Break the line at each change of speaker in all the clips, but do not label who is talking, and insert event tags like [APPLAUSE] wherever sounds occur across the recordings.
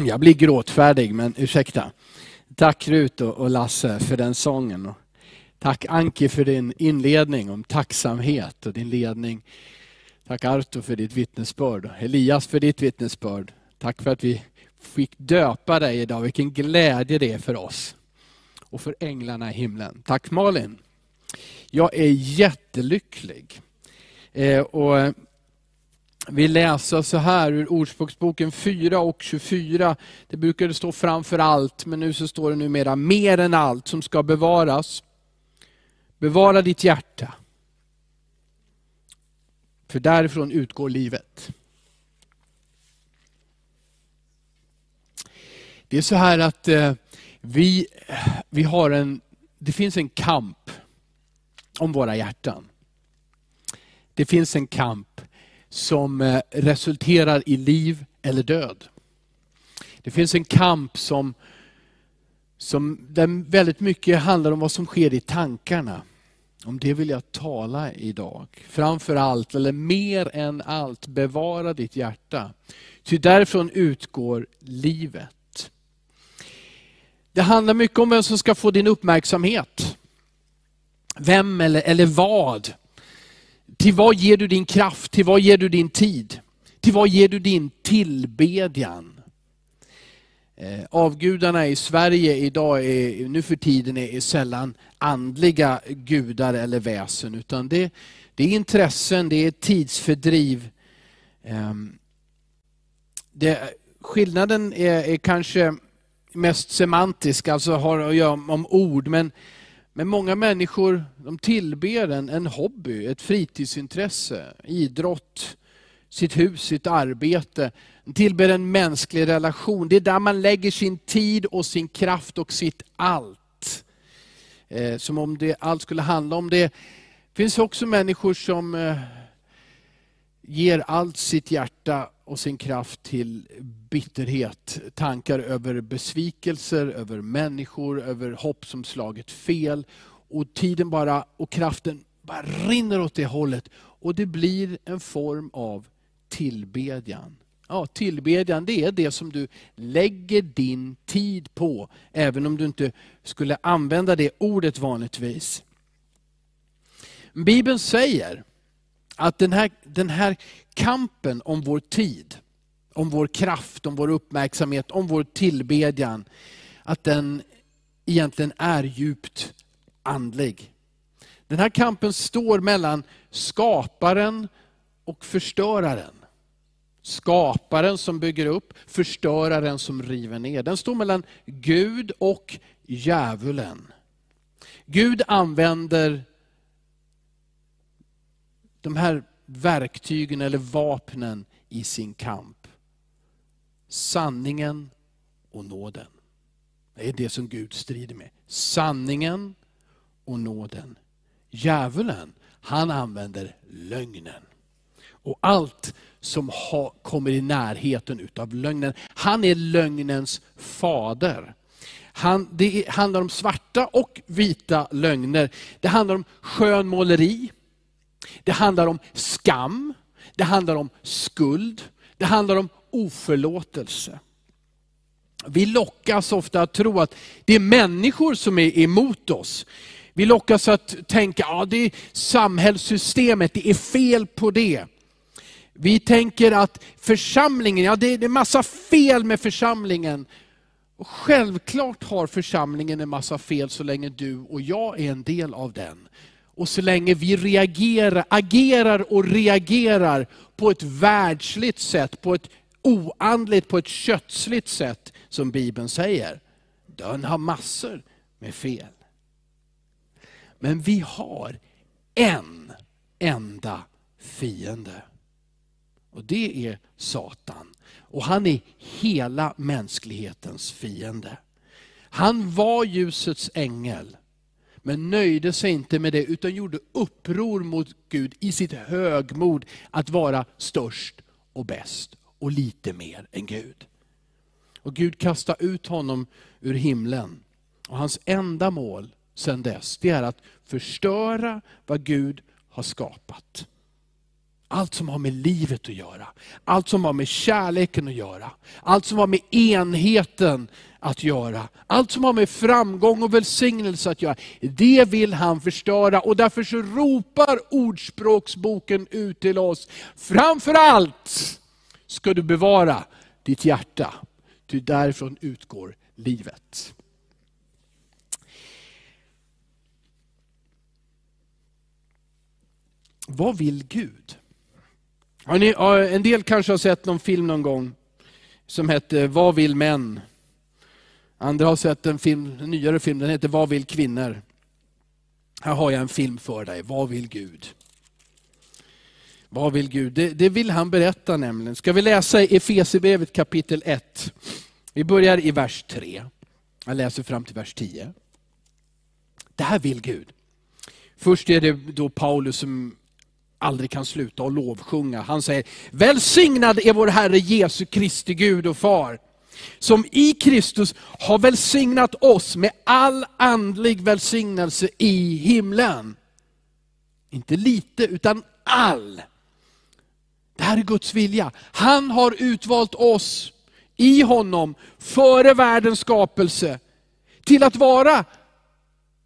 Mm, jag blir gråtfärdig, men ursäkta. Tack Rut och Lasse för den sången. Tack Anki för din inledning om tacksamhet och din ledning. Tack Arto för ditt vittnesbörd. Elias för ditt vittnesbörd. Tack för att vi fick döpa dig idag. Vilken glädje det är för oss. Och för änglarna i himlen. Tack Malin. Jag är jättelycklig. Eh, och vi läser så här ur Ordspråksboken 4 och 24. Det brukade stå framför allt, men nu så står det numera mer än allt som ska bevaras. Bevara ditt hjärta. För därifrån utgår livet. Det är så här att eh, vi, vi har en, det finns en kamp om våra hjärtan. Det finns en kamp som eh, resulterar i liv eller död. Det finns en kamp som, som där väldigt mycket handlar om vad som sker i tankarna. Om det vill jag tala idag. Framför allt, eller mer än allt, bevara ditt hjärta. Ty därifrån utgår livet. Det handlar mycket om vem som ska få din uppmärksamhet. Vem eller, eller vad till vad ger du din kraft? Till vad ger du din tid? Till vad ger du din tillbedjan? Eh, avgudarna i Sverige idag, är, nu för tiden, är, sällan andliga gudar eller väsen, utan det, det är intressen, det är tidsfördriv. Ehm, det, skillnaden är, är kanske mest semantisk, alltså har att göra om ord, men men många människor de tillber en, en hobby, ett fritidsintresse, idrott, sitt hus, sitt arbete. De tillber en mänsklig relation. Det är där man lägger sin tid och sin kraft och sitt allt. Eh, som om det allt skulle handla om det. Det finns också människor som eh, ger allt sitt hjärta och sin kraft till bitterhet, tankar över besvikelser, över människor, över hopp som slagit fel. Och tiden bara, och kraften bara rinner åt det hållet. Och det blir en form av tillbedjan. Ja, tillbedjan det är det som du lägger din tid på, även om du inte skulle använda det ordet vanligtvis. Bibeln säger att den här, den här kampen om vår tid, om vår kraft, om vår uppmärksamhet, om vår tillbedjan, att den egentligen är djupt andlig. Den här kampen står mellan skaparen och förstöraren. Skaparen som bygger upp, förstöraren som river ner. Den står mellan Gud och djävulen. Gud använder de här verktygen eller vapnen i sin kamp. Sanningen och nåden. Det är det som Gud strider med. Sanningen och nåden. Djävulen, han använder lögnen. Och allt som ha, kommer i närheten utav lögnen. Han är lögnens fader. Han, det handlar om svarta och vita lögner. Det handlar om skönmåleri. Det handlar om skam, det handlar om skuld, det handlar om oförlåtelse. Vi lockas ofta att tro att det är människor som är emot oss. Vi lockas att tänka att ja, det är samhällssystemet, det är fel på det. Vi tänker att församlingen, ja det är en massa fel med församlingen. Och självklart har församlingen en massa fel så länge du och jag är en del av den. Och så länge vi reagerar, agerar och reagerar på ett världsligt sätt, på ett oandligt, på ett kötsligt sätt, som Bibeln säger, den har massor med fel. Men vi har en enda fiende. Och det är Satan. Och han är hela mänsklighetens fiende. Han var ljusets ängel men nöjde sig inte med det utan gjorde uppror mot Gud i sitt högmod att vara störst och bäst och lite mer än Gud. Och Gud kastade ut honom ur himlen. Och hans enda mål sedan dess, det är att förstöra vad Gud har skapat. Allt som har med livet att göra. Allt som har med kärleken att göra. Allt som har med enheten att göra. Allt som har med framgång och välsignelse att göra. Det vill han förstöra och därför så ropar Ordspråksboken ut till oss. Framför allt ska du bevara ditt hjärta. Ty därifrån utgår livet. Vad vill Gud? Ni, en del kanske har sett någon film någon gång som hette Vad vill män? Andra har sett en, film, en nyare film, den heter Vad vill kvinnor? Här har jag en film för dig, Vad vill Gud? Vad vill Gud? Det, det vill han berätta nämligen. Ska vi läsa i Efesierbrevet kapitel 1? Vi börjar i vers 3. Jag läser fram till vers 10. Det här vill Gud. Först är det då Paulus som aldrig kan sluta att lovsjunga. Han säger, välsignad är vår Herre Jesu Kristi Gud och Far, som i Kristus har välsignat oss med all andlig välsignelse i himlen. Inte lite, utan all. Det här är Guds vilja. Han har utvalt oss i honom före världens skapelse till att vara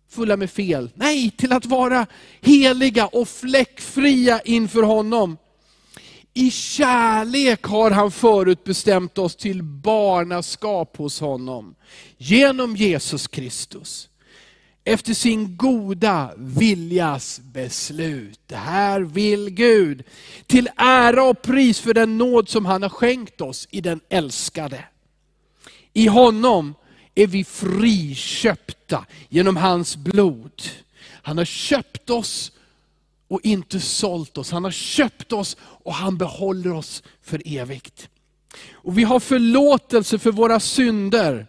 fulla med fel. Nej, till att vara heliga och fläckfria inför honom. I kärlek har han förutbestämt oss till barnaskap hos honom. Genom Jesus Kristus. Efter sin goda viljas beslut. Det här vill Gud. Till ära och pris för den nåd som han har skänkt oss i den älskade. I honom är vi friköpta genom hans blod. Han har köpt oss och inte sålt oss. Han har köpt oss och han behåller oss för evigt. Och Vi har förlåtelse för våra synder.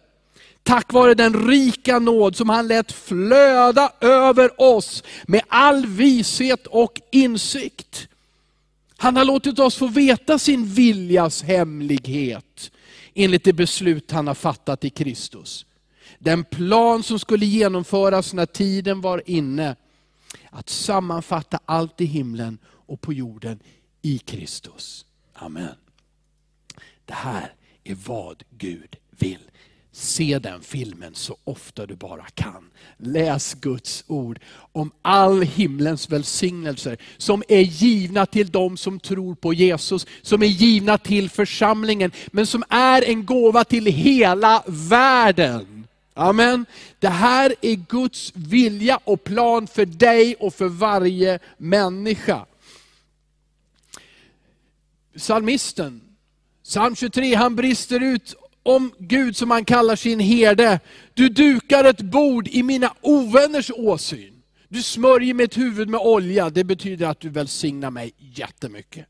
Tack vare den rika nåd som han lät flöda över oss med all vishet och insikt. Han har låtit oss få veta sin viljas hemlighet enligt det beslut han har fattat i Kristus. Den plan som skulle genomföras när tiden var inne. Att sammanfatta allt i himlen och på jorden i Kristus. Amen. Det här är vad Gud vill. Se den filmen så ofta du bara kan. Läs Guds ord om all himlens välsignelser som är givna till de som tror på Jesus, som är givna till församlingen, men som är en gåva till hela världen. Amen. Det här är Guds vilja och plan för dig och för varje människa. Psalmisten, psalm 23, han brister ut om Gud som han kallar sin herde. Du dukar ett bord i mina ovänners åsyn. Du smörjer mitt huvud med olja, det betyder att du välsignar mig jättemycket.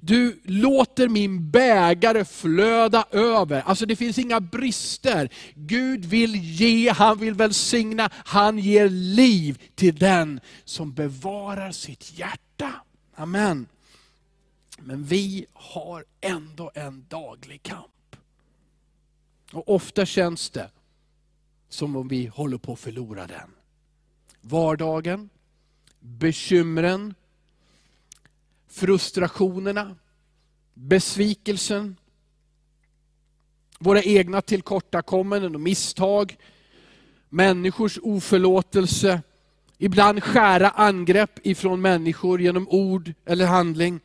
Du låter min bägare flöda över. Alltså det finns inga brister. Gud vill ge, han vill välsigna, han ger liv till den som bevarar sitt hjärta. Amen. Men vi har ändå en daglig kamp. Och ofta känns det som om vi håller på att förlora den. Vardagen, bekymren, frustrationerna, besvikelsen, våra egna tillkortakommanden och misstag, människors oförlåtelse, ibland skära angrepp ifrån människor genom ord eller handling.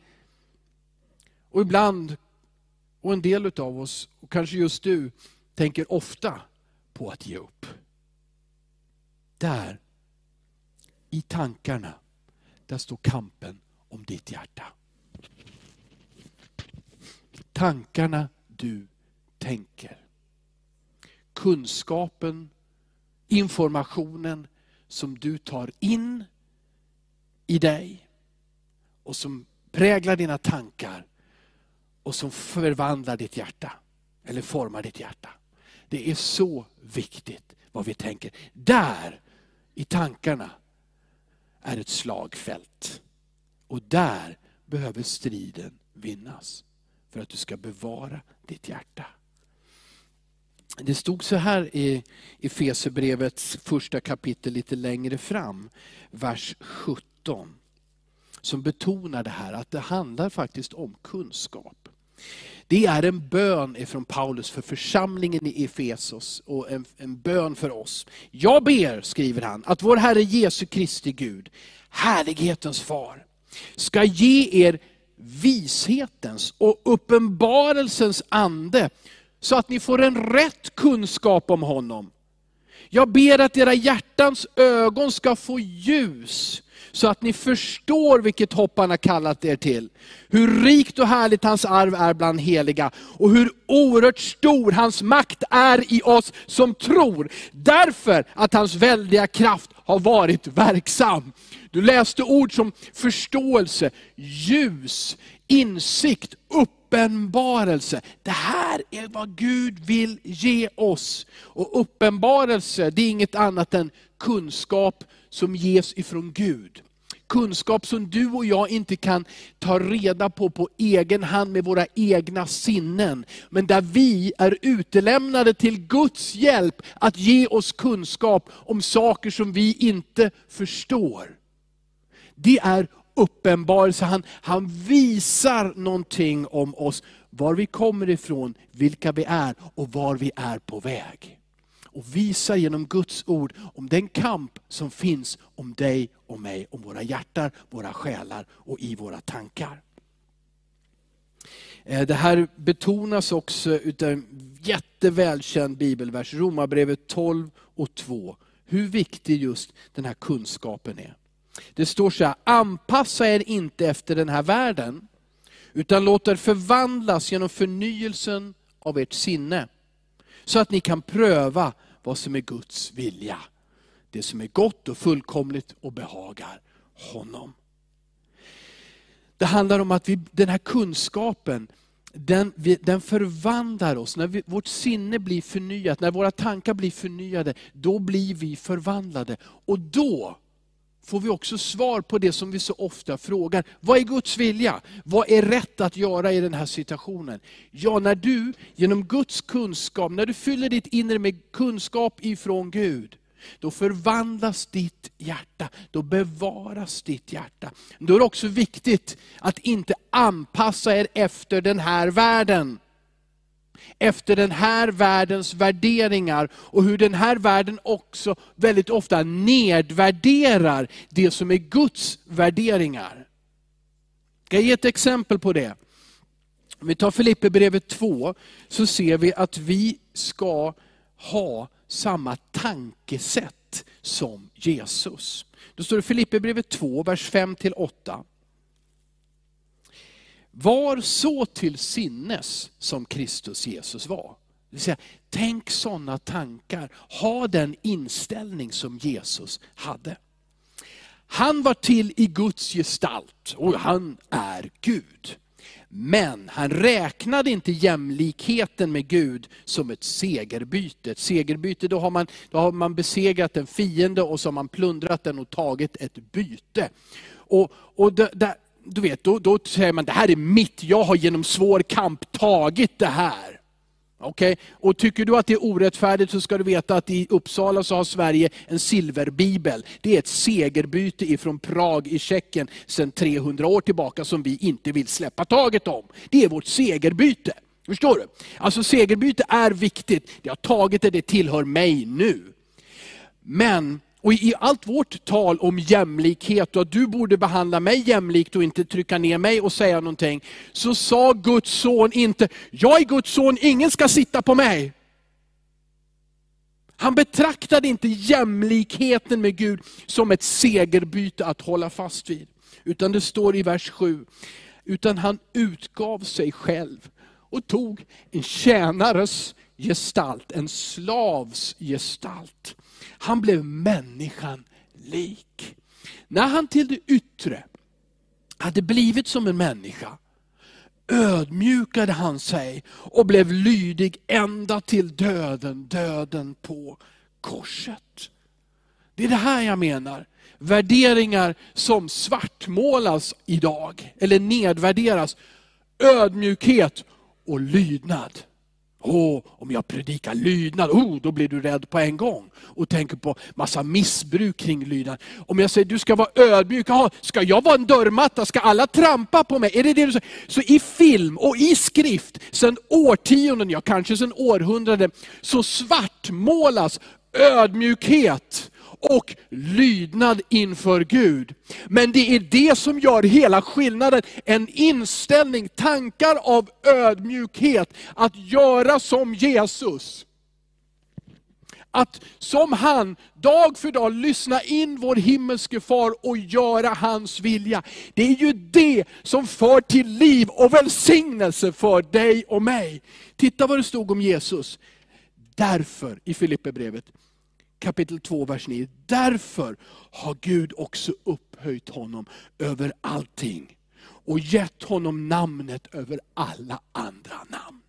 Och ibland, och en del av oss, och kanske just du, tänker ofta på att ge upp. Där, i tankarna, där står kampen om ditt hjärta. Tankarna du tänker. Kunskapen, informationen som du tar in i dig och som präglar dina tankar och som förvandlar ditt hjärta, eller formar ditt hjärta. Det är så viktigt vad vi tänker. Där, i tankarna, är ett slagfält. Och där behöver striden vinnas för att du ska bevara ditt hjärta. Det stod så här i Efesierbrevets första kapitel lite längre fram, vers 17. som betonar det här, att det handlar faktiskt om kunskap. Det är en bön ifrån Paulus för församlingen i Efesos och en, en bön för oss. Jag ber, skriver han, att vår Herre Jesu Kristi Gud, härlighetens far, ska ge er vishetens och uppenbarelsens ande, så att ni får en rätt kunskap om honom. Jag ber att era hjärtans ögon ska få ljus, så att ni förstår vilket hopp han har kallat er till. Hur rikt och härligt hans arv är bland heliga, och hur oerhört stor hans makt är i oss som tror, därför att hans väldiga kraft har varit verksam. Du läste ord som förståelse, ljus, insikt, uppenbarelse. Det här är vad Gud vill ge oss. Och uppenbarelse, det är inget annat än kunskap som ges ifrån Gud. Kunskap som du och jag inte kan ta reda på på egen hand med våra egna sinnen. Men där vi är utelämnade till Guds hjälp att ge oss kunskap om saker som vi inte förstår. Det är uppenbarelse. Han, han visar någonting om oss, var vi kommer ifrån, vilka vi är och var vi är på väg. Och visar genom Guds ord om den kamp som finns om dig och mig, om våra hjärtan, våra själar och i våra tankar. Eh, det här betonas också utav en jättevälkänd bibelvers, Romarbrevet 12 och 2. Hur viktig just den här kunskapen är. Det står så här, anpassa er inte efter den här världen, utan låt er förvandlas genom förnyelsen av ert sinne. Så att ni kan pröva vad som är Guds vilja. Det som är gott och fullkomligt och behagar honom. Det handlar om att vi, den här kunskapen, den, den förvandlar oss. När vi, vårt sinne blir förnyat, när våra tankar blir förnyade, då blir vi förvandlade. Och då får vi också svar på det som vi så ofta frågar. Vad är Guds vilja? Vad är rätt att göra i den här situationen? Ja, när du genom Guds kunskap, när du fyller ditt inre med kunskap ifrån Gud, då förvandlas ditt hjärta, då bevaras ditt hjärta. Då är det också viktigt att inte anpassa er efter den här världen efter den här världens värderingar och hur den här världen också väldigt ofta nedvärderar det som är Guds värderingar. Ska jag ge ett exempel på det? Om vi tar Filipperbrevet 2 så ser vi att vi ska ha samma tankesätt som Jesus. Då står det Filipperbrevet 2, vers 5-8. Var så till sinnes som Kristus Jesus var. Det vill säga, tänk sådana tankar, ha den inställning som Jesus hade. Han var till i Guds gestalt och han är Gud. Men han räknade inte jämlikheten med Gud som ett segerbyte. Ett segerbyte, då har man, då har man besegrat en fiende och så har man plundrat den och tagit ett byte. Och, och det, det, du vet, då, då säger man, det här är mitt, jag har genom svår kamp tagit det här. Okay? Och tycker du att det är orättfärdigt så ska du veta att i Uppsala så har Sverige en silverbibel. Det är ett segerbyte ifrån Prag i Tjeckien sedan 300 år tillbaka som vi inte vill släppa taget om. Det är vårt segerbyte. Förstår du? Alltså segerbyte är viktigt. Jag har tagit det, det tillhör mig nu. Men och i allt vårt tal om jämlikhet och att du borde behandla mig jämlikt och inte trycka ner mig och säga någonting, så sa Guds son inte, jag är Guds son, ingen ska sitta på mig. Han betraktade inte jämlikheten med Gud som ett segerbyte att hålla fast vid. Utan det står i vers 7, utan han utgav sig själv och tog en tjänares gestalt, en slavs gestalt. Han blev människan lik. När han till det yttre hade blivit som en människa, ödmjukade han sig och blev lydig ända till döden, döden på korset. Det är det här jag menar. Värderingar som svartmålas idag, eller nedvärderas. Ödmjukhet och lydnad. Åh, om jag predikar lydnad, oh, då blir du rädd på en gång. Och tänker på massa missbruk kring lydnad. Om jag säger du ska vara ödmjuk, aha, ska jag vara en dörrmatta? Ska alla trampa på mig? Är det det du säger? Så i film och i skrift, sedan årtionden, ja kanske sedan århundraden, så svartmålas ödmjukhet och lydnad inför Gud. Men det är det som gör hela skillnaden. En inställning, tankar av ödmjukhet, att göra som Jesus. Att som han, dag för dag, lyssna in vår himmelske far och göra hans vilja. Det är ju det som för till liv och välsignelse för dig och mig. Titta vad det stod om Jesus. Därför, i Filipperbrevet, kapitel 2, vers 9. Därför har Gud också upphöjt honom över allting och gett honom namnet över alla andra namn.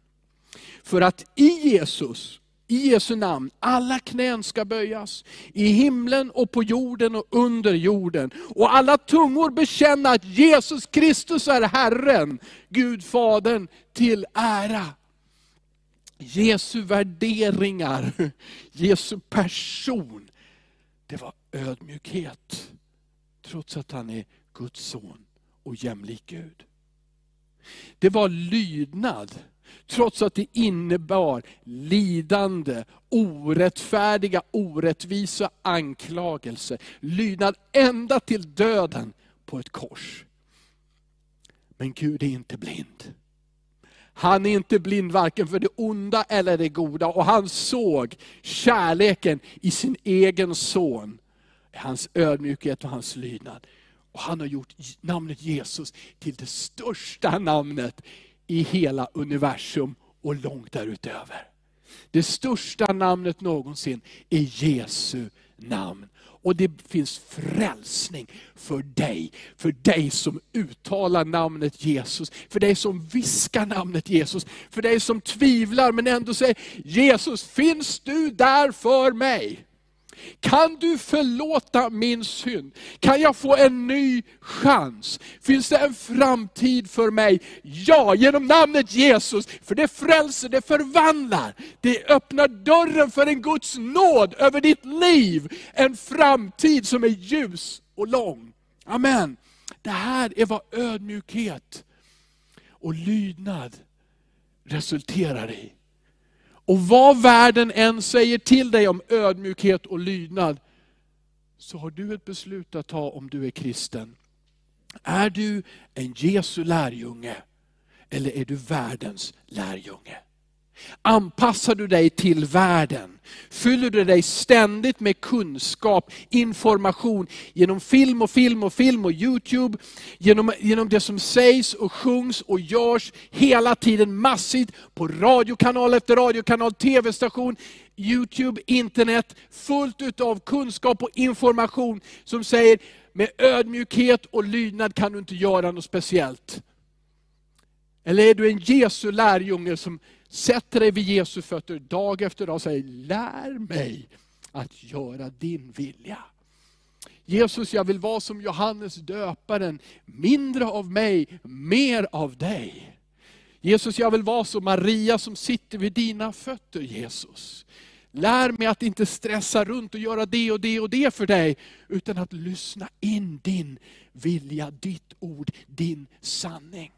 För att i Jesus, i Jesu namn, alla knän ska böjas, i himlen och på jorden och under jorden. Och alla tungor bekänna att Jesus Kristus är Herren, Gud Fadern till ära. Jesu värderingar, Jesu person, det var ödmjukhet. Trots att han är Guds son och jämlik Gud. Det var lydnad, trots att det innebar lidande, orättfärdiga, orättvisa anklagelser. Lydnad ända till döden på ett kors. Men Gud är inte blind. Han är inte blind varken för det onda eller det goda. Och han såg kärleken i sin egen son. Hans ödmjukhet och hans lydnad. Och han har gjort namnet Jesus till det största namnet i hela universum och långt därutöver. Det största namnet någonsin är Jesu namn. Och det finns frälsning för dig. För dig som uttalar namnet Jesus. För dig som viskar namnet Jesus. För dig som tvivlar men ändå säger, Jesus finns du där för mig? Kan du förlåta min synd? Kan jag få en ny chans? Finns det en framtid för mig? Ja, genom namnet Jesus. För det frälser, det förvandlar. Det öppnar dörren för en Guds nåd över ditt liv. En framtid som är ljus och lång. Amen. Det här är vad ödmjukhet och lydnad resulterar i. Och vad världen än säger till dig om ödmjukhet och lydnad, så har du ett beslut att ta om du är kristen. Är du en Jesu lärjunge, eller är du världens lärjunge? Anpassar du dig till världen? Fyller du dig ständigt med kunskap, information, genom film och film och film och Youtube, genom, genom det som sägs och sjungs och görs hela tiden massivt på radiokanal efter radiokanal, tv-station, Youtube, internet, fullt utav kunskap och information som säger, med ödmjukhet och lydnad kan du inte göra något speciellt. Eller är du en Jesu lärjunge som sätter dig vid Jesu fötter dag efter dag och säger, lär mig att göra din vilja. Jesus, jag vill vara som Johannes döparen, mindre av mig, mer av dig. Jesus, jag vill vara som Maria som sitter vid dina fötter, Jesus. Lär mig att inte stressa runt och göra det och det och det för dig, utan att lyssna in din vilja, ditt ord, din sanning.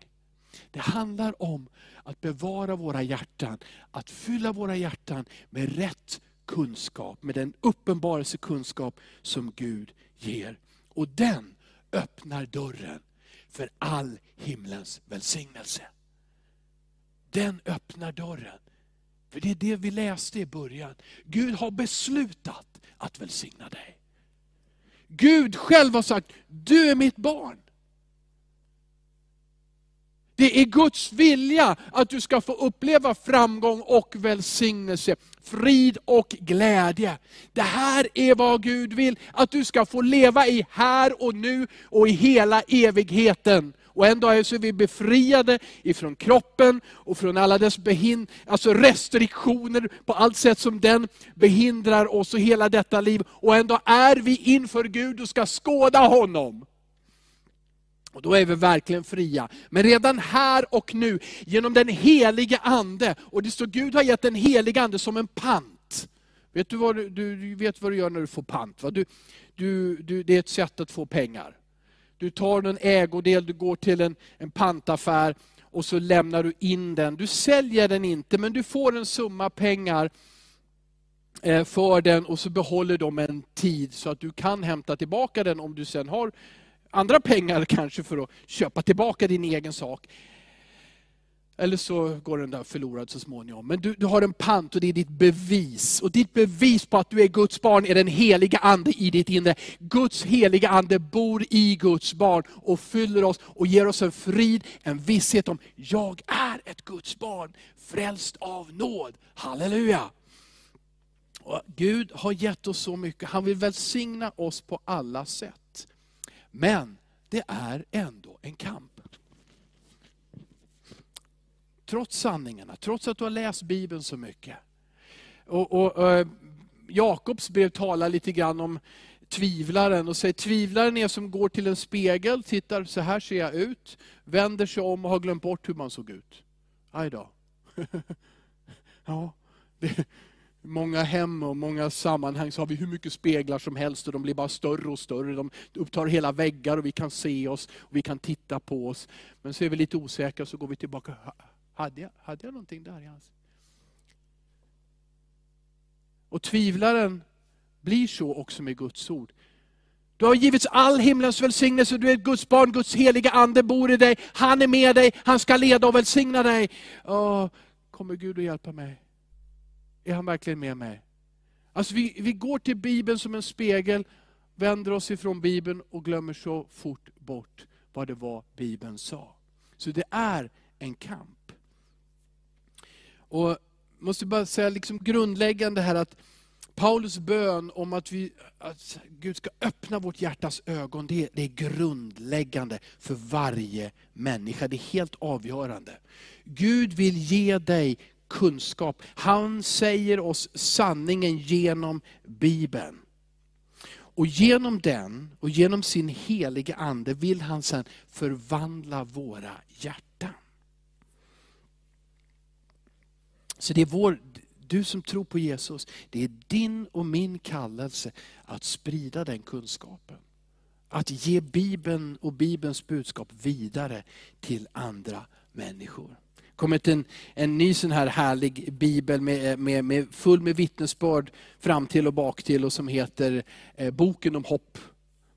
Det handlar om att bevara våra hjärtan, att fylla våra hjärtan med rätt kunskap, med den uppenbarelsekunskap som Gud ger. Och den öppnar dörren för all himlens välsignelse. Den öppnar dörren. För det är det vi läste i början. Gud har beslutat att välsigna dig. Gud själv har sagt, du är mitt barn. Det är Guds vilja att du ska få uppleva framgång och välsignelse, frid och glädje. Det här är vad Gud vill, att du ska få leva i här och nu och i hela evigheten. Och en dag så är vi befriade ifrån kroppen och från alla dess behind alltså restriktioner på allt sätt som den behindrar oss och hela detta liv. Och en dag är vi inför Gud och ska skåda honom. Och då är vi verkligen fria. Men redan här och nu, genom den helige Ande, och det står Gud har gett den helige Ande som en pant. Vet du vad du, du vet vad du gör när du får pant? Va? Du, du, du, det är ett sätt att få pengar. Du tar en ägodel, du går till en, en pantaffär och så lämnar du in den. Du säljer den inte, men du får en summa pengar eh, för den och så behåller de en tid så att du kan hämta tillbaka den om du sen har andra pengar kanske för att köpa tillbaka din egen sak. Eller så går den där förlorad så småningom. Men du, du har en pant och det är ditt bevis. Och ditt bevis på att du är Guds barn är den heliga Ande i ditt inre. Guds heliga Ande bor i Guds barn och fyller oss och ger oss en frid, en visshet om, jag är ett Guds barn, frälst av nåd. Halleluja! Och Gud har gett oss så mycket, han vill välsigna oss på alla sätt. Men det är ändå en kamp trots sanningarna, trots att du har läst Bibeln så mycket. Och, och, och Jakobs brev talar lite grann om tvivlaren och säger tvivlaren är som går till en spegel, tittar, så här ser jag ut, vänder sig om och har glömt bort hur man såg ut. Aj då. [LAUGHS] ja, det, många hem och många sammanhang så har vi hur mycket speglar som helst och de blir bara större och större. De upptar hela väggar och vi kan se oss och vi kan titta på oss. Men så är vi lite osäkra så går vi tillbaka. Hade jag, hade jag någonting där i hans? Och tvivlaren blir så också med Guds ord. Du har givits all himlens välsignelse, du är ett Guds barn, Guds heliga ande bor i dig, han är med dig, han ska leda och välsigna dig. Åh, kommer Gud att hjälpa mig? Är han verkligen med mig? Alltså vi, vi går till Bibeln som en spegel, vänder oss ifrån Bibeln och glömmer så fort bort vad det var Bibeln sa. Så det är en kamp. Och måste bara säga liksom grundläggande här att Paulus bön om att, vi, att Gud ska öppna vårt hjärtas ögon, det är, det är grundläggande för varje människa. Det är helt avgörande. Gud vill ge dig kunskap. Han säger oss sanningen genom Bibeln. Och genom den, och genom sin heliga Ande, vill han sedan förvandla våra hjärtan. Så det är vår, du som tror på Jesus, det är din och min kallelse att sprida den kunskapen. Att ge Bibeln och Bibelns budskap vidare till andra människor. Det kommit en, en ny sån här härlig bibel med, med, med full med vittnesbörd fram till och bak till och som heter eh, Boken om hopp.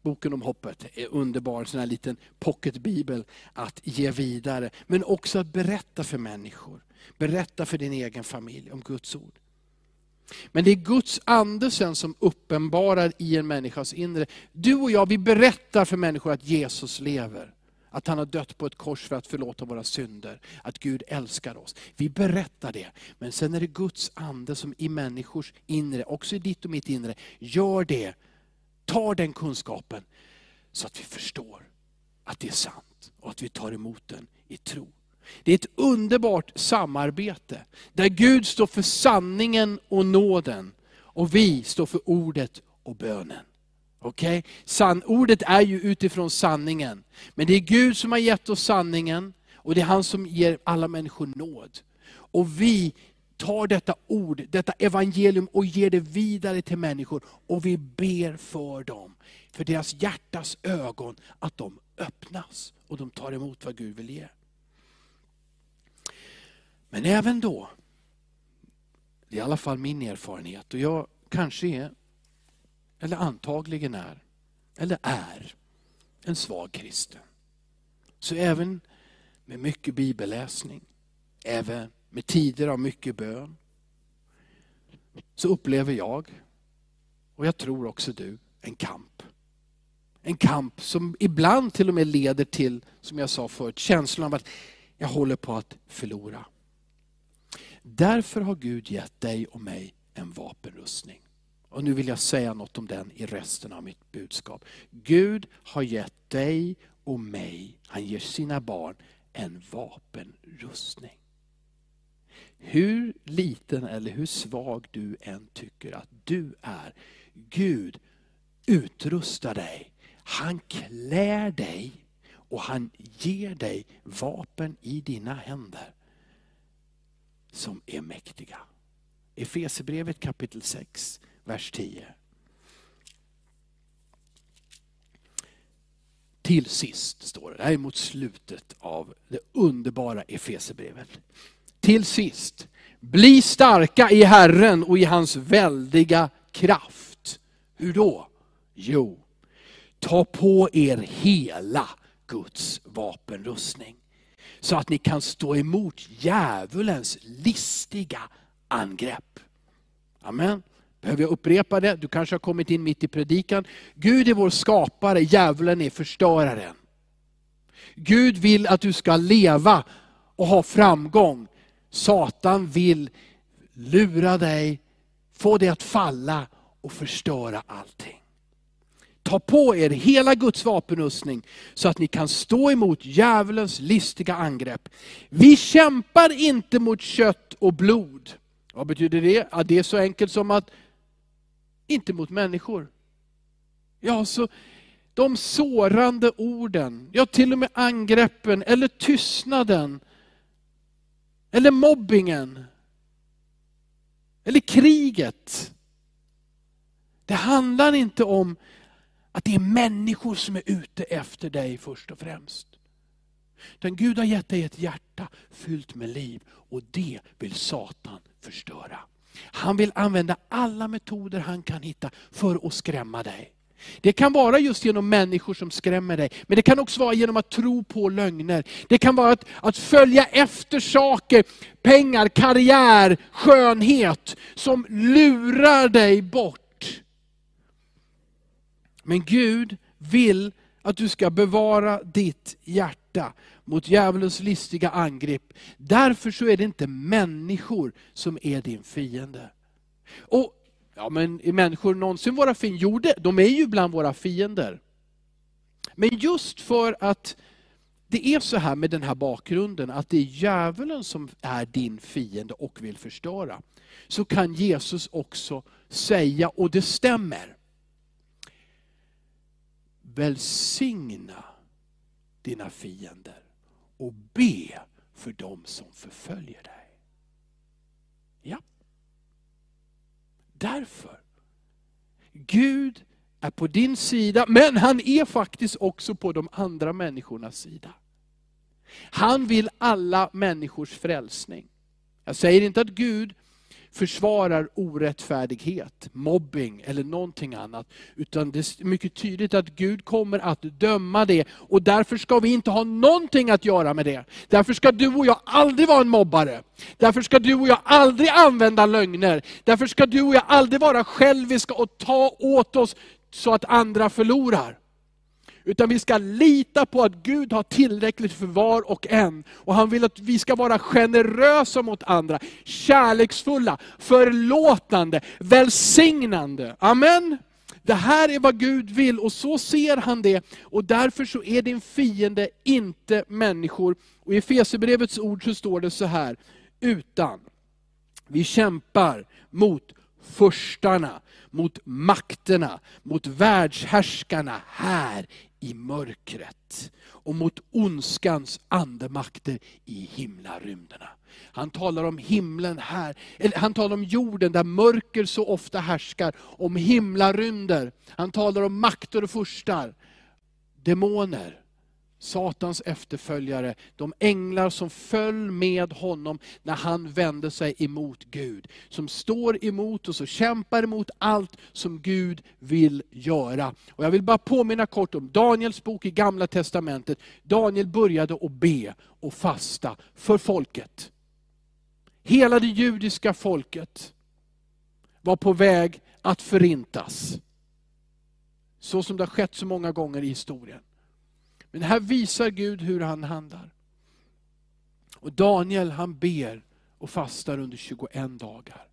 Boken om hoppet är underbar, en sån här liten pocketbibel att ge vidare. Men också att berätta för människor. Berätta för din egen familj om Guds ord. Men det är Guds ande sen som uppenbarar i en människas inre. Du och jag, vi berättar för människor att Jesus lever. Att han har dött på ett kors för att förlåta våra synder. Att Gud älskar oss. Vi berättar det. Men sen är det Guds ande som i människors inre, också i ditt och mitt inre, gör det. Tar den kunskapen så att vi förstår att det är sant. Och att vi tar emot den i tro. Det är ett underbart samarbete, där Gud står för sanningen och nåden, och vi står för ordet och bönen. Okej? Okay? Ordet är ju utifrån sanningen, men det är Gud som har gett oss sanningen, och det är han som ger alla människor nåd. Och vi tar detta ord, detta evangelium och ger det vidare till människor. Och vi ber för dem, för deras hjärtas ögon, att de öppnas och de tar emot vad Gud vill ge. Men även då, det är i alla fall min erfarenhet, och jag kanske är, eller antagligen är, eller är, en svag kristen. Så även med mycket bibelläsning, även med tider av mycket bön, så upplever jag, och jag tror också du, en kamp. En kamp som ibland till och med leder till, som jag sa förut, känslan av att jag håller på att förlora. Därför har Gud gett dig och mig en vapenrustning. Och nu vill jag säga något om den i resten av mitt budskap. Gud har gett dig och mig, han ger sina barn en vapenrustning. Hur liten eller hur svag du än tycker att du är, Gud utrustar dig. Han klär dig och han ger dig vapen i dina händer som är mäktiga. Efesebrevet kapitel 6, vers 10. Till sist, står det, det här är mot slutet av det underbara Efesebrevet. Till sist, bli starka i Herren och i hans väldiga kraft. Hur då? Jo, ta på er hela Guds vapenrustning. Så att ni kan stå emot djävulens listiga angrepp. Amen. Behöver jag upprepa det? Du kanske har kommit in mitt i predikan. Gud är vår skapare, djävulen är förstöraren. Gud vill att du ska leva och ha framgång. Satan vill lura dig, få dig att falla och förstöra allting. Ta på er hela Guds vapenrustning så att ni kan stå emot djävulens listiga angrepp. Vi kämpar inte mot kött och blod. Vad betyder det? Ja, det är så enkelt som att inte mot människor. Ja, så de sårande orden, ja till och med angreppen eller tystnaden, eller mobbingen, eller kriget. Det handlar inte om att det är människor som är ute efter dig först och främst. Utan Gud har gett dig ett hjärta fyllt med liv och det vill Satan förstöra. Han vill använda alla metoder han kan hitta för att skrämma dig. Det kan vara just genom människor som skrämmer dig, men det kan också vara genom att tro på lögner. Det kan vara att, att följa efter saker, pengar, karriär, skönhet, som lurar dig bort. Men Gud vill att du ska bevara ditt hjärta mot djävulens listiga angrepp. Därför så är det inte människor som är din fiende. Och Ja men är människor någonsin våra fiender? Jo, de är ju bland våra fiender. Men just för att det är så här med den här bakgrunden, att det är djävulen som är din fiende och vill förstöra. Så kan Jesus också säga, och det stämmer, välsigna dina fiender och be för dem som förföljer dig. Ja. Därför. Gud är på din sida, men han är faktiskt också på de andra människornas sida. Han vill alla människors frälsning. Jag säger inte att Gud försvarar orättfärdighet, mobbing eller någonting annat. Utan det är mycket tydligt att Gud kommer att döma det och därför ska vi inte ha någonting att göra med det. Därför ska du och jag aldrig vara en mobbare. Därför ska du och jag aldrig använda lögner. Därför ska du och jag aldrig vara själviska och ta åt oss så att andra förlorar. Utan vi ska lita på att Gud har tillräckligt för var och en. Och han vill att vi ska vara generösa mot andra, kärleksfulla, förlåtande, välsignande. Amen. Det här är vad Gud vill och så ser han det. Och därför så är din fiende inte människor. Och i Fesebrevets ord så står det så här, utan vi kämpar mot förstarna, mot makterna, mot världshärskarna här i mörkret och mot ondskans andemakter i himlarymderna. Han talar om himlen här, eller han talar om jorden där mörker så ofta härskar, om himlarymder. Han talar om makter och furstar, demoner. Satans efterföljare, de änglar som föll med honom när han vände sig emot Gud. Som står emot oss och kämpar emot allt som Gud vill göra. Och jag vill bara påminna kort om Daniels bok i Gamla Testamentet. Daniel började att be och fasta för folket. Hela det judiska folket var på väg att förintas. Så som det har skett så många gånger i historien. Men här visar Gud hur han handlar. Och Daniel han ber och fastar under 21 dagar.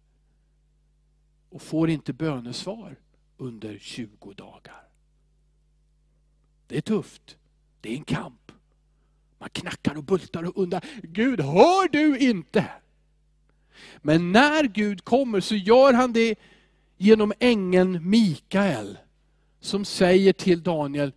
Och får inte bönesvar under 20 dagar. Det är tufft. Det är en kamp. Man knackar och bultar och undrar, Gud hör du inte? Men när Gud kommer så gör han det genom ängeln Mikael som säger till Daniel,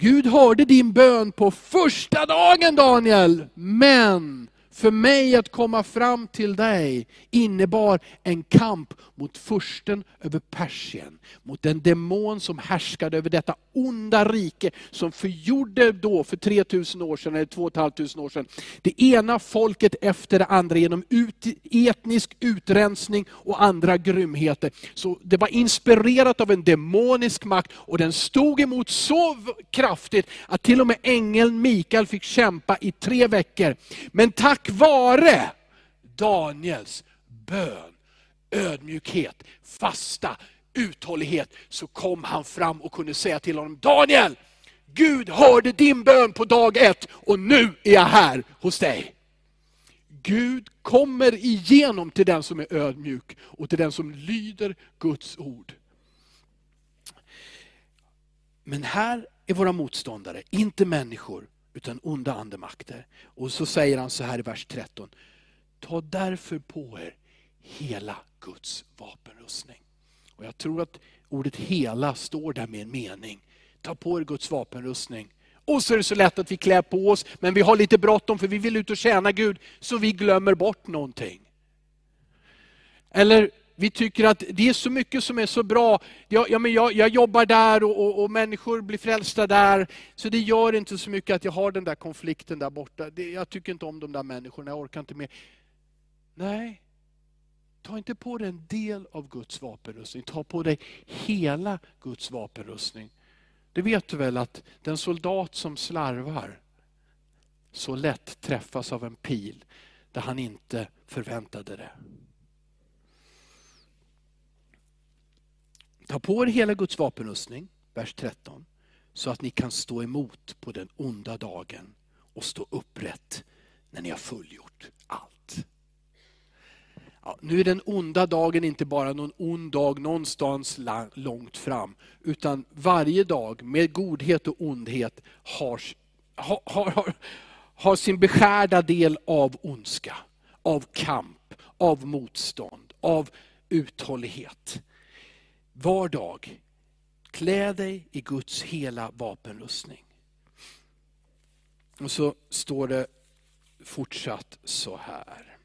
Gud hörde din bön på första dagen Daniel, men för mig att komma fram till dig innebar en kamp mot försten över Persien. Mot den demon som härskade över detta onda rike som förgjorde då för 3000 år sedan, eller 2500 år sedan, det ena folket efter det andra genom ut, etnisk utrensning och andra grymheter. Så det var inspirerat av en demonisk makt och den stod emot så kraftigt att till och med ängeln Mikael fick kämpa i tre veckor. Men tack vare Daniels bön, ödmjukhet, fasta, uthållighet, så kom han fram och kunde säga till honom, Daniel, Gud hörde din bön på dag ett och nu är jag här hos dig. Gud kommer igenom till den som är ödmjuk och till den som lyder Guds ord. Men här är våra motståndare, inte människor, utan onda andemakter. Och så säger han så här i vers 13. Ta därför på er hela Guds vapenrustning. Och jag tror att ordet hela står där med en mening. Ta på er Guds vapenrustning. Och så är det så lätt att vi klär på oss, men vi har lite bråttom för vi vill ut och tjäna Gud, så vi glömmer bort någonting. Eller vi tycker att det är så mycket som är så bra. Jag, ja, men jag, jag jobbar där och, och, och, människor blir frälsta där. Så det gör inte så mycket att jag har den där konflikten där borta. Det, jag tycker inte om de där människorna, jag orkar inte mer. Nej, ta inte på dig en del av Guds vapenrustning. Ta på dig hela Guds vapenrustning. Det vet du väl att den soldat som slarvar så lätt träffas av en pil där han inte förväntade det. Ta på er hela Guds vapenrustning, vers 13, så att ni kan stå emot på den onda dagen och stå upprätt när ni har fullgjort allt. Ja, nu är den onda dagen inte bara någon ond dag någonstans långt fram, utan varje dag med godhet och ondhet har, har, har, har sin beskärda del av ondska, av kamp, av motstånd, av uthållighet var dag, klä dig i Guds hela vapenrustning. Och så står det fortsatt så här.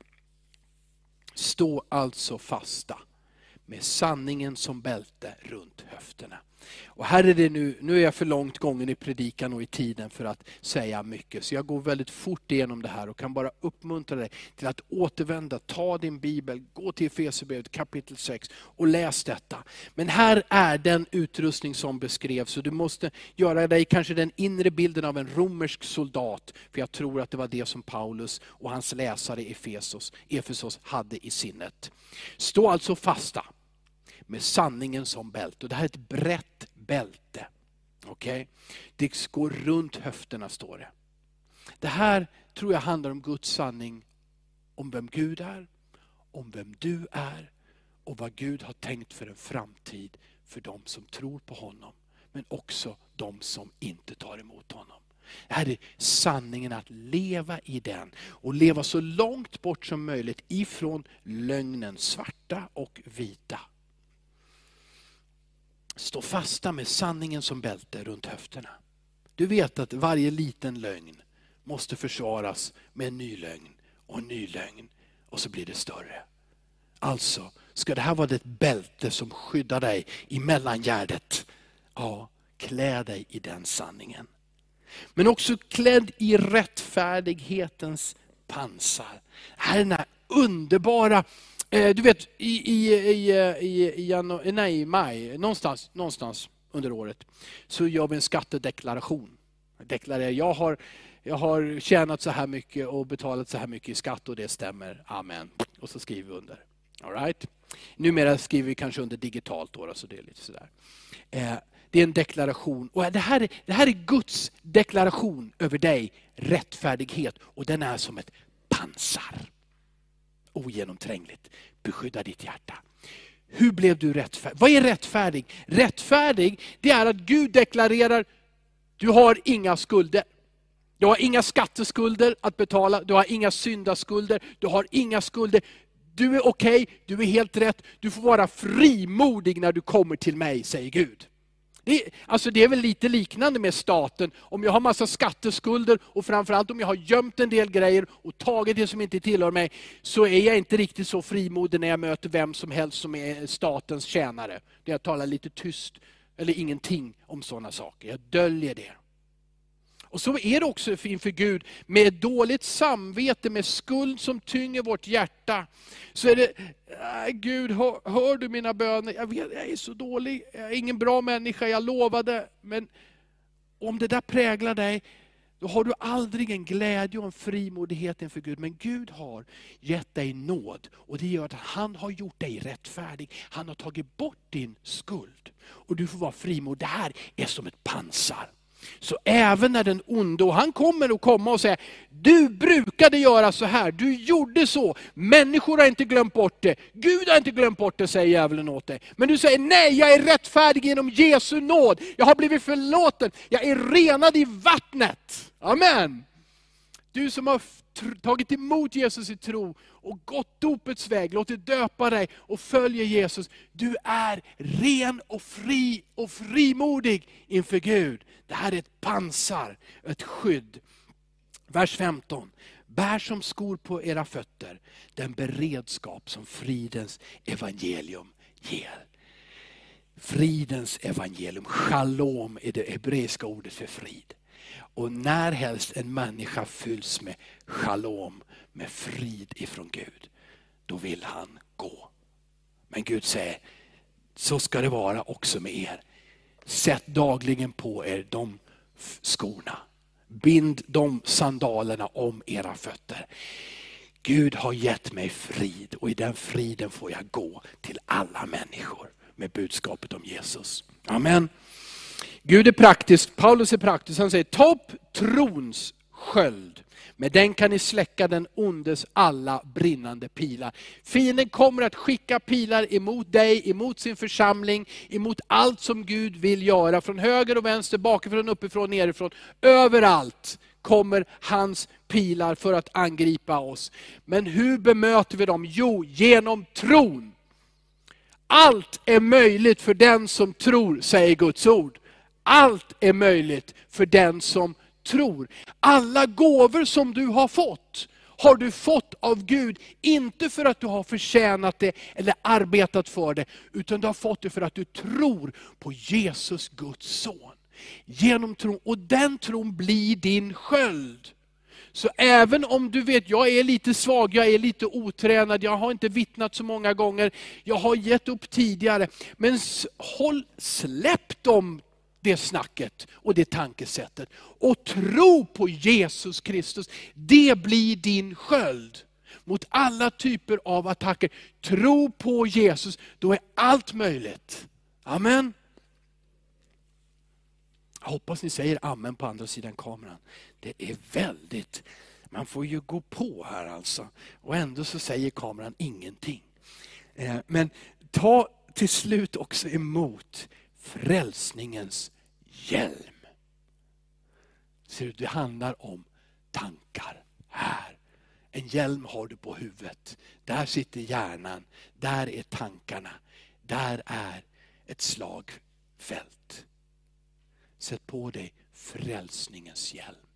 Stå alltså fasta med sanningen som bälte runt höfterna. Och här är det nu, nu är jag för långt gången i predikan och i tiden för att säga mycket. Så jag går väldigt fort igenom det här och kan bara uppmuntra dig till att återvända, ta din bibel, gå till Efesierbrevet kapitel 6 och läs detta. Men här är den utrustning som beskrevs och du måste göra dig kanske den inre bilden av en romersk soldat. För jag tror att det var det som Paulus och hans läsare i Efesos, Efesos hade i sinnet. Stå alltså fasta med sanningen som bälte. det här är ett brett bälte. Okay? Det går runt höfterna står det. Det här tror jag handlar om Guds sanning om vem Gud är, om vem du är och vad Gud har tänkt för en framtid för de som tror på honom. Men också de som inte tar emot honom. Det här är sanningen att leva i den och leva så långt bort som möjligt ifrån lögnen, svarta och vita. Stå fasta med sanningen som bälte runt höfterna. Du vet att varje liten lögn måste försvaras med en ny lögn och en ny lögn och så blir det större. Alltså, ska det här vara ett bälte som skyddar dig i mellangärdet, ja, klä dig i den sanningen. Men också klädd i rättfärdighetens pansar. Det här är den här underbara Eh, du vet, i, i, i, i, i, eh, nej, i maj, någonstans, någonstans under året, så gör vi en skattedeklaration. Deklarerar, jag har, jag har tjänat så här mycket och betalat så här mycket i skatt och det stämmer. Amen. Och så skriver vi under. All right? Numera skriver vi kanske under digitalt, då, så det är lite sådär. Eh, det är en deklaration. Och det, här, det här är Guds deklaration över dig, rättfärdighet. Och den är som ett pansar ogenomträngligt. Beskydda ditt hjärta. Hur blev du rättfärdig? Vad är rättfärdig? Rättfärdig, det är att Gud deklarerar, du har inga skulder. Du har inga skatteskulder att betala, du har inga syndaskulder, du har inga skulder. Du är okej, okay, du är helt rätt, du får vara frimodig när du kommer till mig, säger Gud. Det, alltså det är väl lite liknande med staten. Om jag har massa skatteskulder och framförallt om jag har gömt en del grejer och tagit det som inte tillhör mig, så är jag inte riktigt så frimodig när jag möter vem som helst som är statens tjänare. Jag talar lite tyst eller ingenting om sådana saker. Jag döljer det. Och så är det också inför Gud, med dåligt samvete, med skuld som tynger vårt hjärta. Så är det, äh, Gud hör, hör, du mina böner? Jag vet, jag är så dålig, jag är ingen bra människa, jag lovade. Men om det där präglar dig, då har du aldrig en glädje och en frimodighet inför Gud. Men Gud har gett dig nåd och det gör att han har gjort dig rättfärdig. Han har tagit bort din skuld. Och du får vara frimodig. Det här är som ett pansar. Så även när den onde, och han kommer att komma och säga, du brukade göra så här, du gjorde så, människor har inte glömt bort det, Gud har inte glömt bort det, säger djävulen åt dig. Men du säger, nej jag är rättfärdig genom Jesu nåd, jag har blivit förlåten, jag är renad i vattnet. Amen. Du som har tagit emot Jesus i tro och gått dopets väg, låtit döpa dig och följer Jesus. Du är ren och fri och frimodig inför Gud. Det här är ett pansar, ett skydd. Vers 15. Bär som skor på era fötter den beredskap som fridens evangelium ger. Fridens evangelium, shalom är det hebreiska ordet för frid. Och när helst en människa fylls med shalom, med frid ifrån Gud, då vill han gå. Men Gud säger, så ska det vara också med er. Sätt dagligen på er de skorna. Bind de sandalerna om era fötter. Gud har gett mig frid och i den friden får jag gå till alla människor med budskapet om Jesus. Amen. Gud är praktisk, Paulus är praktisk. Han säger, ta upp trons sköld. Med den kan ni släcka den ondes alla brinnande pilar. Fienden kommer att skicka pilar emot dig, emot sin församling, emot allt som Gud vill göra. Från höger och vänster, bakifrån, uppifrån, nerifrån. Överallt kommer hans pilar för att angripa oss. Men hur bemöter vi dem? Jo, genom tron. Allt är möjligt för den som tror, säger Guds ord. Allt är möjligt för den som tror. Alla gåvor som du har fått, har du fått av Gud, inte för att du har förtjänat det eller arbetat för det, utan du har fått det för att du tror på Jesus, Guds son. Genom tron, och den tron blir din sköld. Så även om du vet, jag är lite svag, jag är lite otränad, jag har inte vittnat så många gånger, jag har gett upp tidigare. Men håll, släpp de det snacket och det tankesättet. Och tro på Jesus Kristus, det blir din sköld mot alla typer av attacker. Tro på Jesus, då är allt möjligt. Amen. Jag hoppas ni säger amen på andra sidan kameran. Det är väldigt, man får ju gå på här alltså. Och ändå så säger kameran ingenting. Eh, men ta till slut också emot frälsningens hjälm. Ser du, det handlar om tankar. Här. En hjälm har du på huvudet. Där sitter hjärnan. Där är tankarna. Där är ett slagfält. Sätt på dig frälsningens hjälm.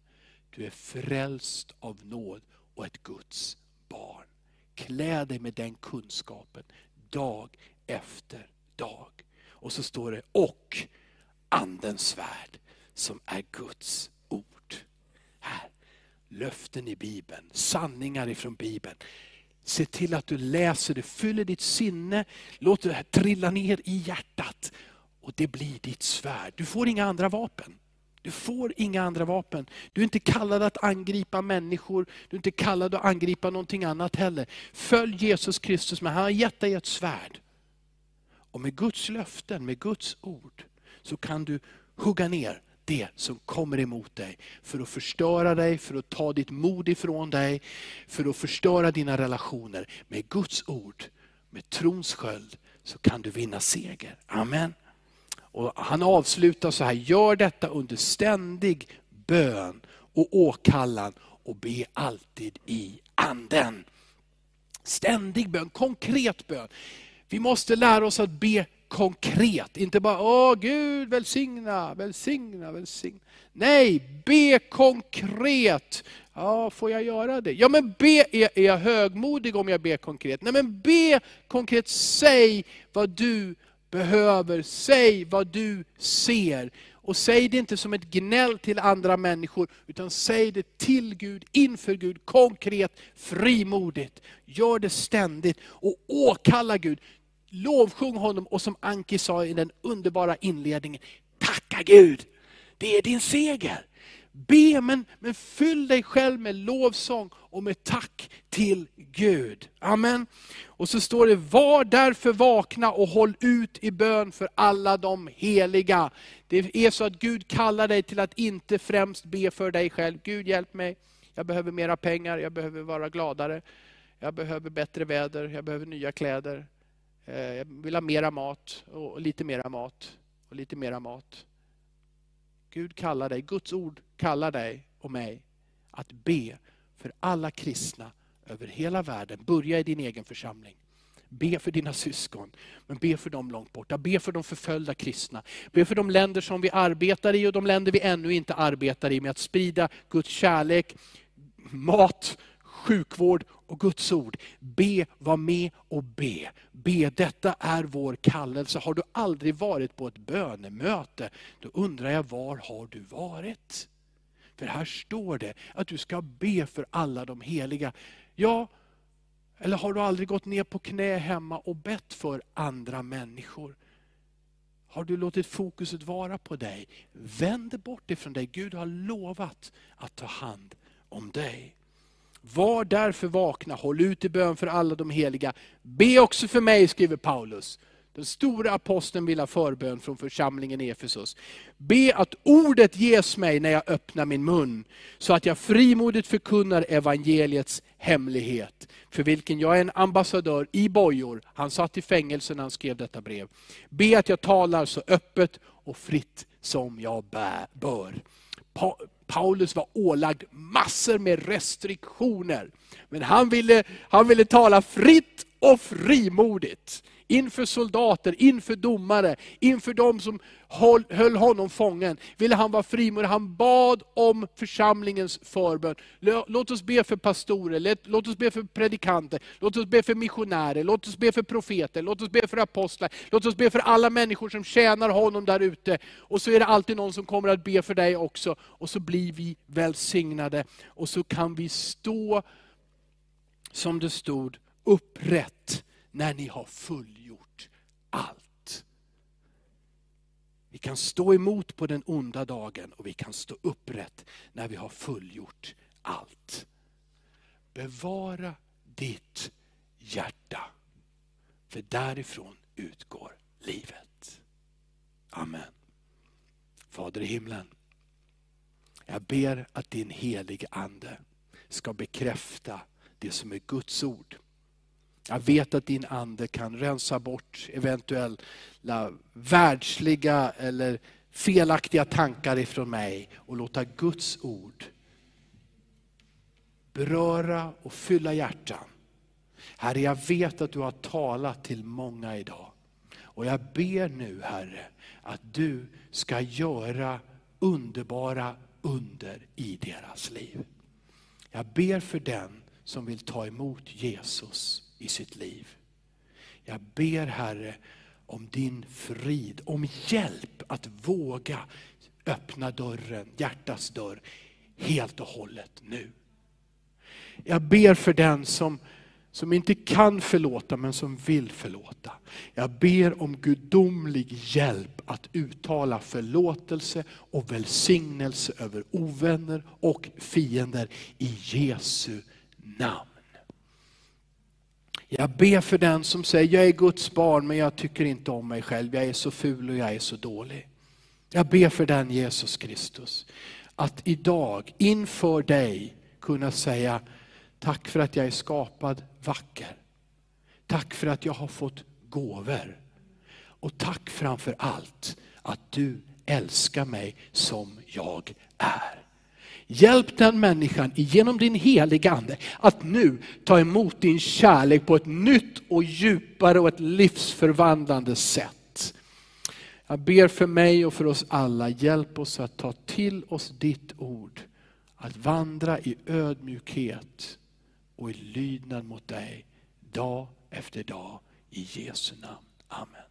Du är frälst av nåd och ett Guds barn. Klä dig med den kunskapen dag efter dag. Och så står det, och Andens svärd som är Guds ord. Här, löften i Bibeln, sanningar ifrån Bibeln. Se till att du läser det, fyller ditt sinne, låt det trilla ner i hjärtat. Och det blir ditt svärd. Du får inga andra vapen. Du får inga andra vapen. Du är inte kallad att angripa människor, du är inte kallad att angripa någonting annat heller. Följ Jesus Kristus, men han har gett dig ett svärd. Och med Guds löften, med Guds ord, så kan du hugga ner det som kommer emot dig. För att förstöra dig, för att ta ditt mod ifrån dig, för att förstöra dina relationer. Med Guds ord, med trons sköld, så kan du vinna seger. Amen. Och han avslutar så här, gör detta under ständig bön och åkallan och be alltid i anden. Ständig bön, konkret bön. Vi måste lära oss att be konkret. Inte bara, åh Gud välsigna, välsigna, välsigna. Nej, be konkret. Ja, får jag göra det? Ja, men be, är, är jag högmodig om jag ber konkret? Nej, men be konkret, säg vad du behöver, säg vad du ser. Och säg det inte som ett gnäll till andra människor, utan säg det till Gud, inför Gud, konkret, frimodigt. Gör det ständigt och åkalla Gud. Lovsjung honom och som Anki sa i den underbara inledningen, tacka Gud. Det är din seger. Be, men, men fyll dig själv med lovsång och med tack till Gud. Amen. Och så står det, var därför vakna och håll ut i bön för alla de heliga. Det är så att Gud kallar dig till att inte främst be för dig själv. Gud hjälp mig, jag behöver mera pengar, jag behöver vara gladare. Jag behöver bättre väder, jag behöver nya kläder. Eh, jag vill ha mera mat och lite mera mat och lite mera mat. Gud kallar dig, Guds ord kallar dig och mig att be för alla kristna över hela världen. Börja i din egen församling. Be för dina syskon, men be för dem långt borta. Be för de förföljda kristna. Be för de länder som vi arbetar i och de länder vi ännu inte arbetar i med att sprida Guds kärlek, mat, sjukvård och Guds ord. Be, var med och be. Be, detta är vår kallelse. Har du aldrig varit på ett bönemöte, då undrar jag, var har du varit? För här står det att du ska be för alla de heliga. Ja, eller har du aldrig gått ner på knä hemma och bett för andra människor? Har du låtit fokuset vara på dig? Vänd bort ifrån dig. Gud har lovat att ta hand om dig. Var därför vakna, håll ut i bön för alla de heliga. Be också för mig, skriver Paulus. Den stora aposteln vill ha förbön från församlingen i Efesus. Be att ordet ges mig när jag öppnar min mun, så att jag frimodigt förkunnar evangeliets hemlighet, för vilken jag är en ambassadör i bojor. Han satt i fängelse när han skrev detta brev. Be att jag talar så öppet och fritt som jag bör. Paulus var ålagd massor med restriktioner. Men han ville, han ville tala fritt och frimodigt. Inför soldater, inför domare, inför de som höll honom fången. Ville han vara frimodig. Han bad om församlingens förbön. Låt oss be för pastorer, låt oss be för predikanter, låt oss be för missionärer, låt oss be för profeter, låt oss be för apostlar, låt oss be för alla människor som tjänar honom där ute. Och så är det alltid någon som kommer att be för dig också. Och så blir vi välsignade. Och så kan vi stå, som det stod, upprätt när ni har fullgjort allt. Vi kan stå emot på den onda dagen och vi kan stå upprätt när vi har fullgjort allt. Bevara ditt hjärta, för därifrån utgår livet. Amen. Fader i himlen, jag ber att din helige Ande ska bekräfta det som är Guds ord jag vet att din ande kan rensa bort eventuella världsliga eller felaktiga tankar ifrån mig och låta Guds ord beröra och fylla hjärtan. Herre, jag vet att du har talat till många idag. Och jag ber nu Herre, att du ska göra underbara under i deras liv. Jag ber för den som vill ta emot Jesus i sitt liv. Jag ber Herre om din frid, om hjälp att våga öppna dörren, hjärtats dörr, helt och hållet nu. Jag ber för den som, som inte kan förlåta men som vill förlåta. Jag ber om gudomlig hjälp att uttala förlåtelse och välsignelse över ovänner och fiender i Jesu namn. Jag ber för den som säger, jag är Guds barn men jag tycker inte om mig själv, jag är så ful och jag är så dålig. Jag ber för den Jesus Kristus, att idag inför dig kunna säga, tack för att jag är skapad vacker. Tack för att jag har fått gåvor. Och tack framför allt att du älskar mig som jag är. Hjälp den människan genom din heliga Ande att nu ta emot din kärlek på ett nytt och djupare och ett livsförvandlande sätt. Jag ber för mig och för oss alla, hjälp oss att ta till oss ditt ord. Att vandra i ödmjukhet och i lydnad mot dig dag efter dag. I Jesu namn. Amen.